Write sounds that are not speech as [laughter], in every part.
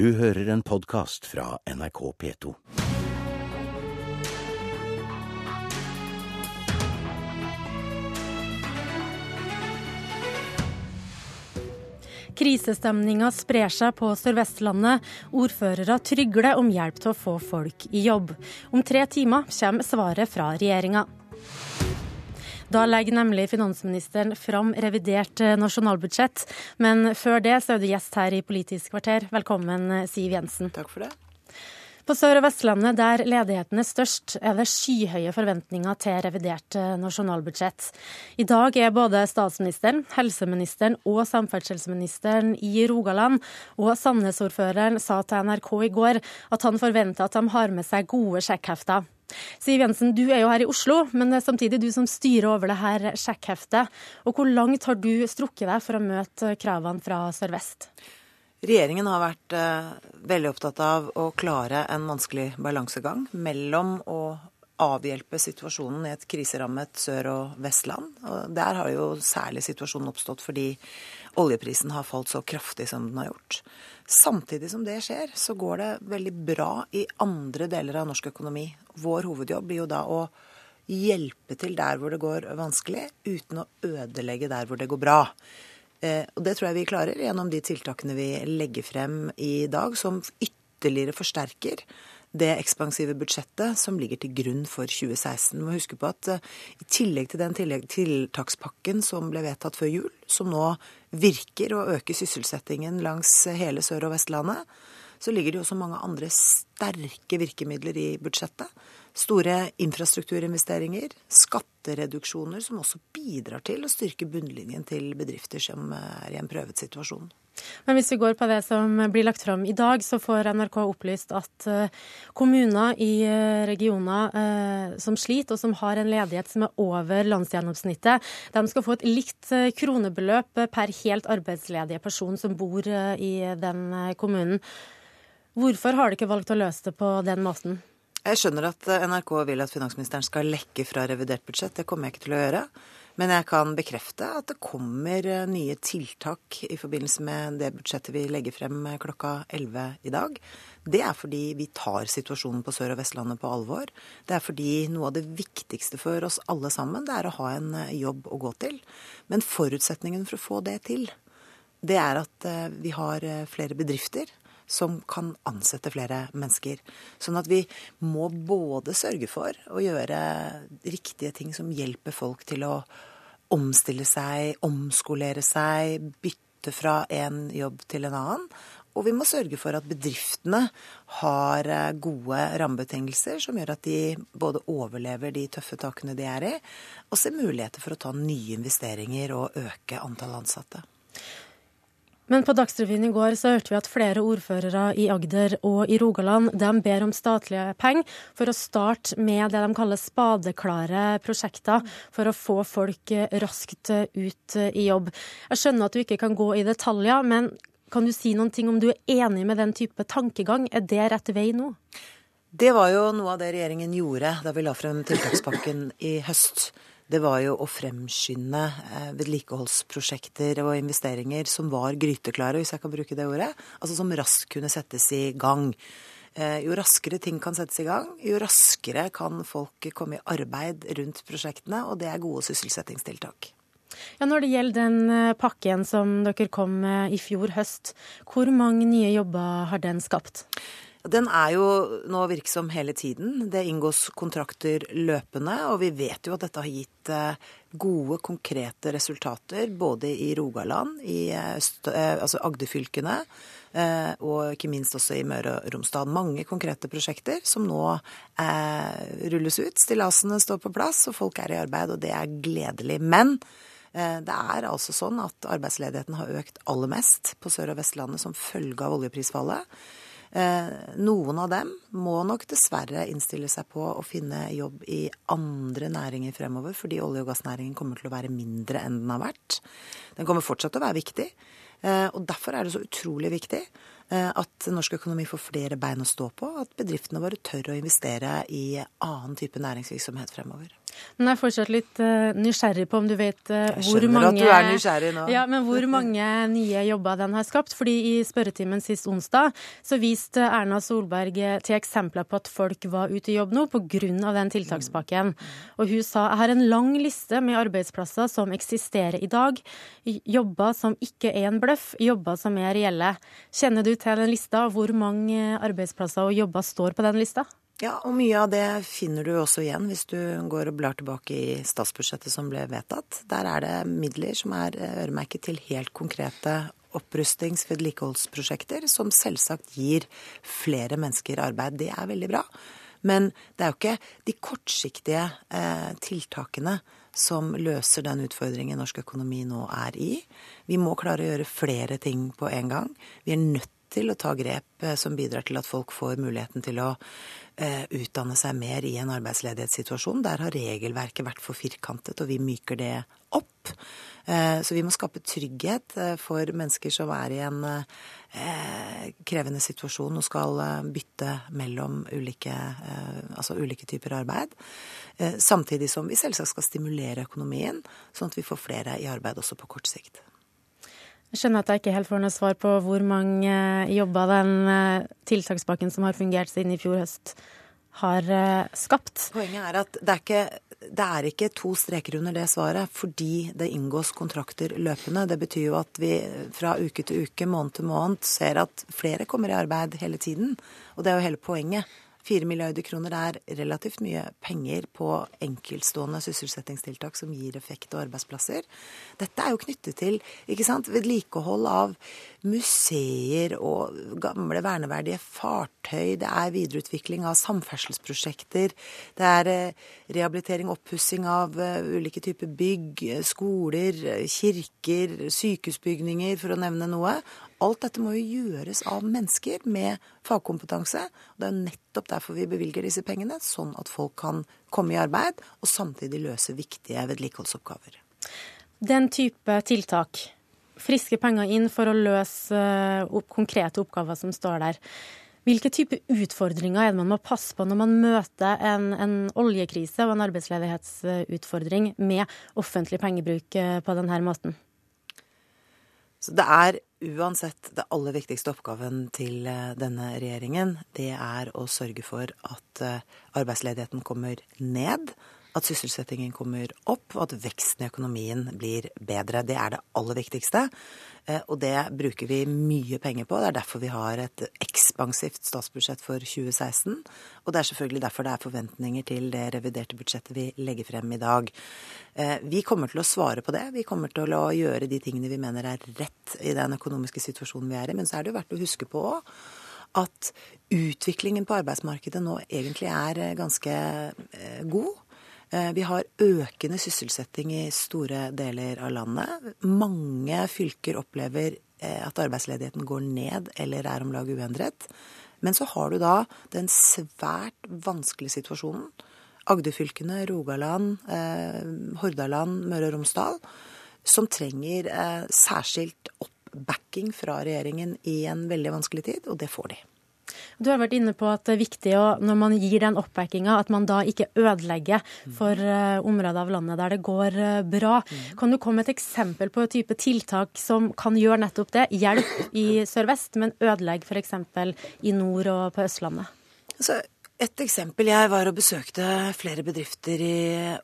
Du hører en podkast fra NRK P2. Krisestemninga sprer seg på Sør-Vestlandet. Ordførere trygler om hjelp til å få folk i jobb. Om tre timer kommer svaret fra regjeringa. Da legger nemlig finansministeren fram revidert nasjonalbudsjett. Men før det så er du gjest her i Politisk kvarter. Velkommen, Siv Jensen. Takk for det. På Sør- og Vestlandet, der ledigheten er størst, er det skyhøye forventninger til revidert nasjonalbudsjett. I dag er både statsministeren, helseministeren og samferdselsministeren i Rogaland, og Sandnes-ordføreren sa til NRK i går at han forventer at de har med seg gode sjekkhefter. Siv Jensen, du er jo her i Oslo, men det er samtidig du som styrer over det her sjekkheftet. Og hvor langt har du strukket deg for å møte kravene fra Sør-Vest? Regjeringen har vært eh, veldig opptatt av å klare en vanskelig balansegang mellom å avhjelpe situasjonen i et kriserammet Sør- og Vestland. Og der har jo særlig situasjonen oppstått fordi oljeprisen har falt så kraftig som den har gjort. Samtidig som det skjer, så går det veldig bra i andre deler av norsk økonomi. Vår hovedjobb blir jo da å hjelpe til der hvor det går vanskelig, uten å ødelegge der hvor det går bra. Eh, og det tror jeg vi klarer gjennom de tiltakene vi legger frem i dag, som ytterligere forsterker det ekspansive budsjettet som ligger til grunn for 2016. Vi må huske på at uh, i tillegg til den tiltakspakken som ble vedtatt før jul, som nå virker å øke sysselsettingen langs hele Sør- og Vestlandet, så ligger det også mange andre sterke virkemidler i budsjettet. Store infrastrukturinvesteringer, skattereduksjoner som også bidrar til å styrke bunnlinjen til bedrifter som er i en prøvet situasjon. Men hvis vi går på det som blir lagt fram i dag, så får NRK opplyst at kommuner i regioner som sliter, og som har en ledighet som er over landsgjennomsnittet, de skal få et likt kronebeløp per helt arbeidsledige person som bor i den kommunen. Hvorfor har de ikke valgt å løse det på den måten? Jeg skjønner at NRK vil at finansministeren skal lekke fra revidert budsjett. Det kommer jeg ikke til å gjøre. Men jeg kan bekrefte at det kommer nye tiltak i forbindelse med det budsjettet vi legger frem klokka 11 i dag. Det er fordi vi tar situasjonen på Sør- og Vestlandet på alvor. Det er fordi noe av det viktigste for oss alle sammen, det er å ha en jobb å gå til. Men forutsetningen for å få det til, det er at vi har flere bedrifter som kan ansette flere mennesker. Sånn at vi må både sørge for å gjøre riktige ting som hjelper folk til å omstille seg, omskolere seg, bytte fra en jobb til en annen. Og vi må sørge for at bedriftene har gode rammebetingelser som gjør at de både overlever de tøffe takene de er i, og ser muligheter for å ta nye investeringer og øke antall ansatte. Men på Dagsrevyen i går så hørte vi at flere ordførere i Agder og i Rogaland de ber om statlige penger for å starte med det de kaller spadeklare prosjekter for å få folk raskt ut i jobb. Jeg skjønner at du ikke kan gå i detaljer, men kan du si noen ting om du er enig med den type tankegang? Er det rett vei nå? Det var jo noe av det regjeringen gjorde da vi la frem tiltakspakken i høst det var jo å fremskynde vedlikeholdsprosjekter og investeringer som var gryteklare, hvis jeg kan bruke det ordet. Altså som raskt kunne settes i gang. Jo raskere ting kan settes i gang, jo raskere kan folk komme i arbeid rundt prosjektene, og det er gode sysselsettingstiltak. Ja, Når det gjelder den pakken som dere kom med i fjor høst, hvor mange nye jobber har den skapt? Den er jo nå virksom hele tiden. Det inngås kontrakter løpende, og vi vet jo at dette har gitt gode, konkrete resultater både i Rogaland, i altså Agder-fylkene og ikke minst også i Møre og Romsdal. Mange konkrete prosjekter som nå rulles ut. Stillasene står på plass, og folk er i arbeid, og det er gledelig. Men det er altså sånn at arbeidsledigheten har økt aller mest på Sør- og Vestlandet som følge av oljeprisfallet. Noen av dem må nok dessverre innstille seg på å finne jobb i andre næringer fremover, fordi olje- og gassnæringen kommer til å være mindre enn den har vært. Den kommer fortsatt til å være viktig. Og derfor er det så utrolig viktig at norsk økonomi får flere bein å stå på, at bedriftene våre tør å investere i annen type næringsvirksomhet fremover. Men jeg er fortsatt litt uh, nysgjerrig på om du vet uh, hvor mange. Ja, men hvor [laughs] mange nye jobber den har skapt. Fordi i spørretimen sist onsdag så viste Erna Solberg til eksempler på at folk var ute i jobb nå pga. den tiltakspakken. Og hun sa jeg har en lang liste med arbeidsplasser som eksisterer i dag. Jobber som ikke er en bløff, jobber som er reelle. Kjenner du til den lista? Hvor mange arbeidsplasser og jobber står på den lista? Ja, og mye av det finner du også igjen hvis du går og blar tilbake i statsbudsjettet som ble vedtatt. Der er det midler som er øremerket til helt konkrete opprustings- vedlikeholdsprosjekter, som selvsagt gir flere mennesker arbeid. Det er veldig bra. Men det er jo ikke de kortsiktige eh, tiltakene som løser den utfordringen norsk økonomi nå er i. Vi må klare å gjøre flere ting på en gang. Vi er nødt til å ta grep eh, som bidrar til at folk får muligheten til å eh, utdanne seg mer i en arbeidsledighetssituasjon. Der har regelverket vært for firkantet, og vi myker det opp. Eh, så vi må skape trygghet for mennesker som er i en krevende situasjon og skal bytte mellom ulike, altså ulike typer arbeid. Samtidig som vi selvsagt skal stimulere økonomien, sånn at vi får flere i arbeid også på kort sikt. Jeg skjønner at jeg ikke helt får noe svar på hvor mange eh, jobber den eh, tiltakspakken som har fungert siden i fjor høst, har eh, skapt. Poenget er at det er ikke det er ikke to streker under det svaret fordi det inngås kontrakter løpende. Det betyr jo at vi fra uke til uke, måned til måned, ser at flere kommer i arbeid hele tiden. Og det er jo hele poenget. Fire milliarder kroner er relativt mye penger på enkeltstående sysselsettingstiltak som gir effekt og arbeidsplasser. Dette er jo knyttet til vedlikehold av museer og gamle verneverdige fartøy. Det er videreutvikling av samferdselsprosjekter. Det er eh, rehabilitering, oppussing av eh, ulike typer bygg, skoler, kirker, sykehusbygninger, for å nevne noe. Alt dette må jo gjøres av mennesker med fagkompetanse. og Det er jo nettopp derfor vi bevilger disse pengene, sånn at folk kan komme i arbeid og samtidig løse viktige vedlikeholdsoppgaver. Den type tiltak, friske penger inn for å løse opp konkrete oppgaver som står der. Hvilke type utfordringer er det man må passe på når man møter en, en oljekrise og en arbeidsledighetsutfordring med offentlig pengebruk uh, på denne måten? Så det er uansett det aller viktigste oppgaven til eh, denne regjeringen. Det er å sørge for at eh, arbeidsledigheten kommer ned at sysselsettingen kommer opp, og at veksten i økonomien blir bedre. Det er det aller viktigste. Eh, og det bruker vi mye penger på. Det er derfor vi har et ekspansivt statsbudsjett for 2016. Og det er selvfølgelig derfor det er forventninger til det reviderte budsjettet vi legger frem i dag. Eh, vi kommer til å svare på det. Vi kommer til å gjøre de tingene vi mener er rett i den økonomiske situasjonen vi er i. Men så er det jo verdt å huske på at utviklingen på arbeidsmarkedet nå egentlig er eh, ganske god. Eh, vi har økende sysselsetting i store deler av landet. Mange fylker opplever eh, at arbeidsledigheten går ned eller er om lag uendret. Men så har du da den svært vanskelige situasjonen. Agderfylkene, Rogaland, eh, Hordaland, Møre og Romsdal, som trenger særskilt oppbacking fra regjeringen i en veldig vanskelig tid, og det får de. Du har vært inne på at det er viktig å, når man gir den oppbackinga, at man da ikke ødelegger for uh, områder av landet der det går uh, bra. Mm. Kan du komme med et eksempel på type tiltak som kan gjøre nettopp det? Hjelp i sørvest, men ødelegg f.eks. i nord og på Østlandet? Altså, et eksempel. Jeg var og besøkte flere bedrifter i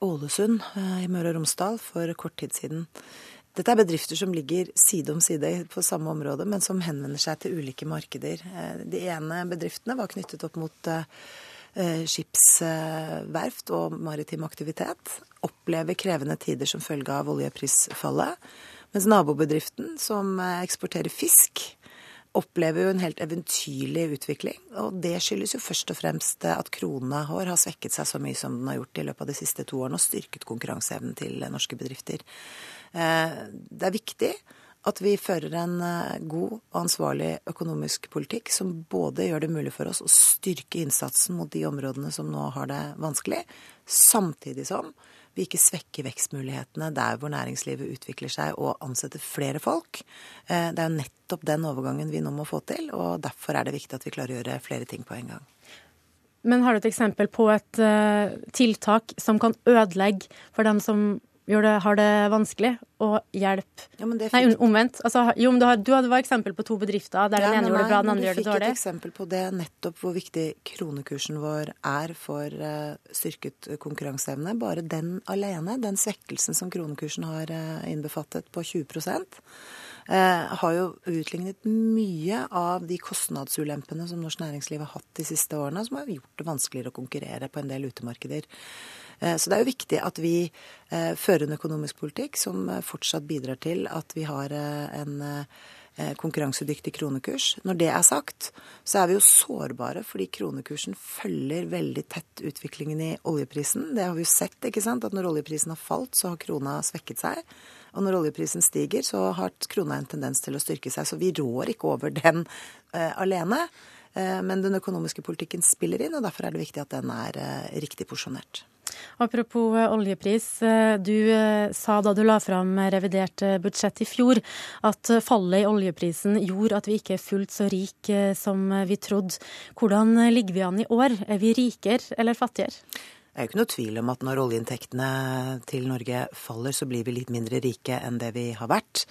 Ålesund uh, i Møre og Romsdal for kort tid siden. Dette er bedrifter som ligger side om side på samme område, men som henvender seg til ulike markeder. Eh, de ene bedriftene var knyttet opp mot eh, eh, skipsverft og maritim aktivitet. Opplever krevende tider som følge av oljeprisfallet. Mens nabobedriften, som eksporterer fisk, opplever jo en helt eventyrlig utvikling. Og det skyldes jo først og fremst at kronene har, har svekket seg så mye som den har gjort i løpet av de siste to årene, og styrket konkurranseevnen til norske bedrifter. Eh, det er viktig at vi fører en eh, god og ansvarlig økonomisk politikk som både gjør det mulig for oss å styrke innsatsen mot de områdene som nå har det vanskelig, samtidig som vi ikke svekker vekstmulighetene der hvor næringslivet utvikler seg og ansetter flere folk. Eh, det er jo nettopp den overgangen vi nå må få til, og derfor er det viktig at vi klarer å gjøre flere ting på en gang. Men har du et eksempel på et uh, tiltak som kan ødelegge for dem som det, har det vanskelig, og hjelp ja, Nei, omvendt. Altså, jo, du, har, du var eksempel på to bedrifter der ja, den ene gjorde det bra, den andre gjør det dårlig. Du fikk et eksempel på det nettopp hvor viktig kronekursen vår er for uh, styrket konkurranseevne. Bare den alene, den svekkelsen som kronekursen har uh, innbefattet på 20 Eh, har jo utlignet mye av de kostnadsulempene som norsk næringsliv har hatt de siste årene, som har gjort det vanskeligere å konkurrere på en del utemarkeder. Eh, så det er jo viktig at vi eh, fører en økonomisk politikk som fortsatt bidrar til at vi har en konkurransedyktig kronekurs. Når det er sagt, så er vi jo sårbare fordi kronekursen følger veldig tett utviklingen i oljeprisen. Det har vi jo sett, ikke sant. At når oljeprisen har falt, så har krona svekket seg. Og når oljeprisen stiger, så har krona en tendens til å styrke seg. Så vi rår ikke over den uh, alene. Uh, men den økonomiske politikken spiller inn, og derfor er det viktig at den er uh, riktig porsjonert. Apropos oljepris. Du sa da du la fram revidert budsjett i fjor at fallet i oljeprisen gjorde at vi ikke er fullt så rike som vi trodde. Hvordan ligger vi an i år? Er vi rikere eller fattigere? Det er jo ikke noe tvil om at når oljeinntektene til Norge faller, så blir vi litt mindre rike enn det vi har vært.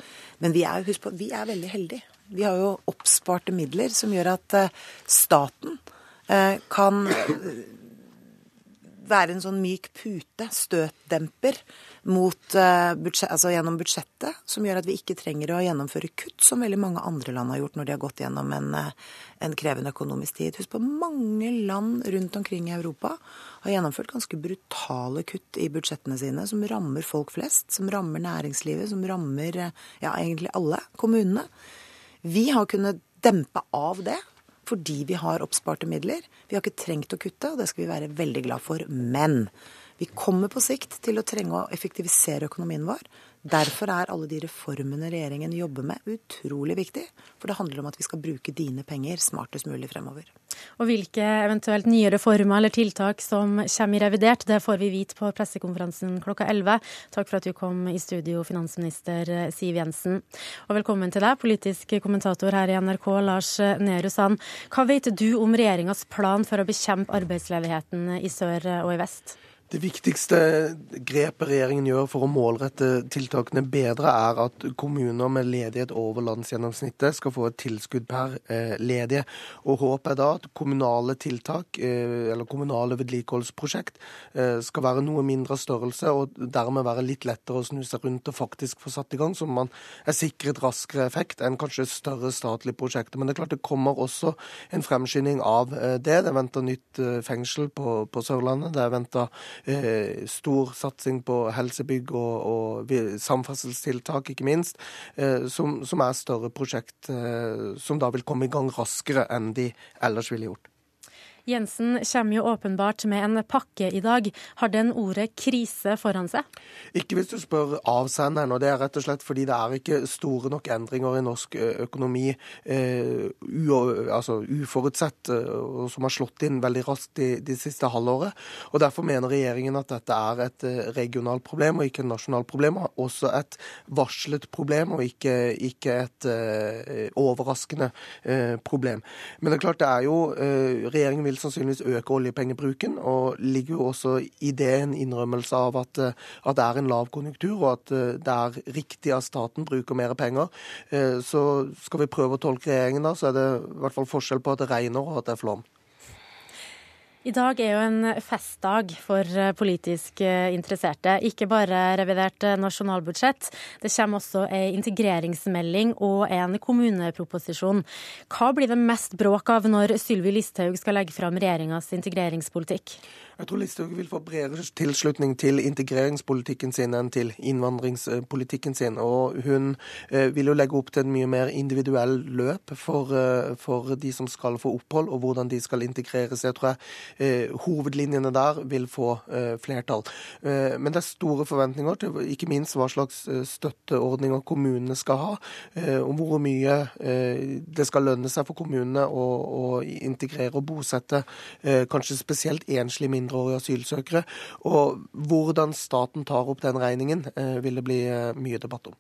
Men vi er, husk på, vi er veldig heldige. Vi har jo oppsparte midler som gjør at eh, staten eh, kan være en sånn myk pute, støtdemper, budsjett, altså gjennom budsjettet, som gjør at vi ikke trenger å gjennomføre kutt, som veldig mange andre land har gjort når de har gått gjennom en, en krevende økonomisk tid. Husk på mange land rundt omkring i Europa har gjennomført ganske brutale kutt i budsjettene sine, som rammer folk flest, som rammer næringslivet, som rammer ja, egentlig alle kommunene. Vi har kunnet dempe av det fordi vi har oppsparte midler. Vi har ikke trengt å kutte, og det skal vi være veldig glad for. Men vi kommer på sikt til å trenge å effektivisere økonomien vår. Derfor er alle de reformene regjeringen jobber med, utrolig viktig. For det handler om at vi skal bruke dine penger smartest mulig fremover. Og hvilke eventuelt nye reformer eller tiltak som kommer i revidert, det får vi vite på pressekonferansen klokka 11. Takk for at du kom i studio, finansminister Siv Jensen. Og velkommen til deg, politisk kommentator her i NRK, Lars Nehru Sand. Hva vet du om regjeringas plan for å bekjempe arbeidsledigheten i sør og i vest? Det viktigste grepet regjeringen gjør for å målrette tiltakene bedre, er at kommuner med ledighet over landsgjennomsnittet skal få et tilskudd per eh, ledige. Og Håpet er da at kommunale tiltak, eh, eller kommunale vedlikeholdsprosjekt, eh, skal være noe mindre størrelse, og dermed være litt lettere å snu seg rundt og faktisk få satt i gang, så man er sikret raskere effekt enn kanskje større statlige prosjekter. Men det er klart det kommer også en fremskynding av det. Det er venta nytt fengsel på, på Sørlandet. det er eh, stor satsing på helsebygg og, og samferdselstiltak, ikke minst, eh, som, som, er større prosjekt eh, som da vil komme i gang raskere enn de ellers ville gjort. Jensen kommer jo åpenbart med en pakke i dag. Har den ordet krise foran seg? Ikke hvis du spør avsenderen, og det er rett og slett fordi det er ikke store nok endringer i norsk økonomi eh, u, altså uforutsett, og som har slått inn veldig raskt de, de siste halvåret. Og Derfor mener regjeringen at dette er et regionalt problem og ikke et nasjonalt problem. Og også et varslet problem og ikke, ikke et eh, overraskende problem. Men det er klart det er jo Regjeringen vil vil sannsynligvis øke oljepengebruken. Og ligger jo også i det en innrømmelse av at, eh, at, det er en lav konjunktur, og at eh, det er riktig at staten bruker mer penger. Eh, så skal vi prøve å tolke regjeringen, da, så er det i hvert fall forskjell på at det regner og at det er flom. I dag er jo en festdag for eh, politisk eh, interesserte. Ikke bare revidert eh, nasjonalbudsjett. Det kommer også en integreringsmelding og en kommuneproposisjon. Hva blir det mest bråk av når Sylvi Listhaug skal legge fram regjeringas integreringspolitikk? Jeg tror Listhaug vil få bredere tilslutning til integreringspolitikken sin enn til innvandringspolitikken sin. Og hun eh, vil jo legge opp til en mye mer individuell løp for, eh, for de som skal få opphold, og hvordan de skal integreres. Jeg tror jeg eh, hovedlinjene der vil få flertall. Men det er store forventninger til ikke minst hva slags støtteordninger kommunene skal ha, om hvor mye det skal lønne seg for kommunene å, å integrere og bosette kanskje spesielt enslige mindreårige mindreårige asylsøkere. Og hvordan staten tar opp den regningen, eh, vil det bli eh, mye debatt om.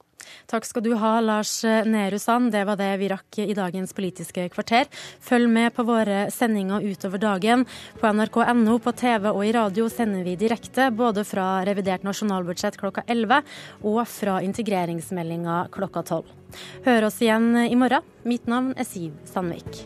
Takk skal du ha, Lars Nehru Sand. Det var det vi rakk i dagens Politiske kvarter. Følg med på våre sendinger utover dagen. På nrk.no, på TV og i radio sender vi direkte både fra revidert nasjonalbudsjett klokka 11 og fra integreringsmeldinga klokka 12. Hør oss igjen i morgen. Mitt navn er Siv Sandvik.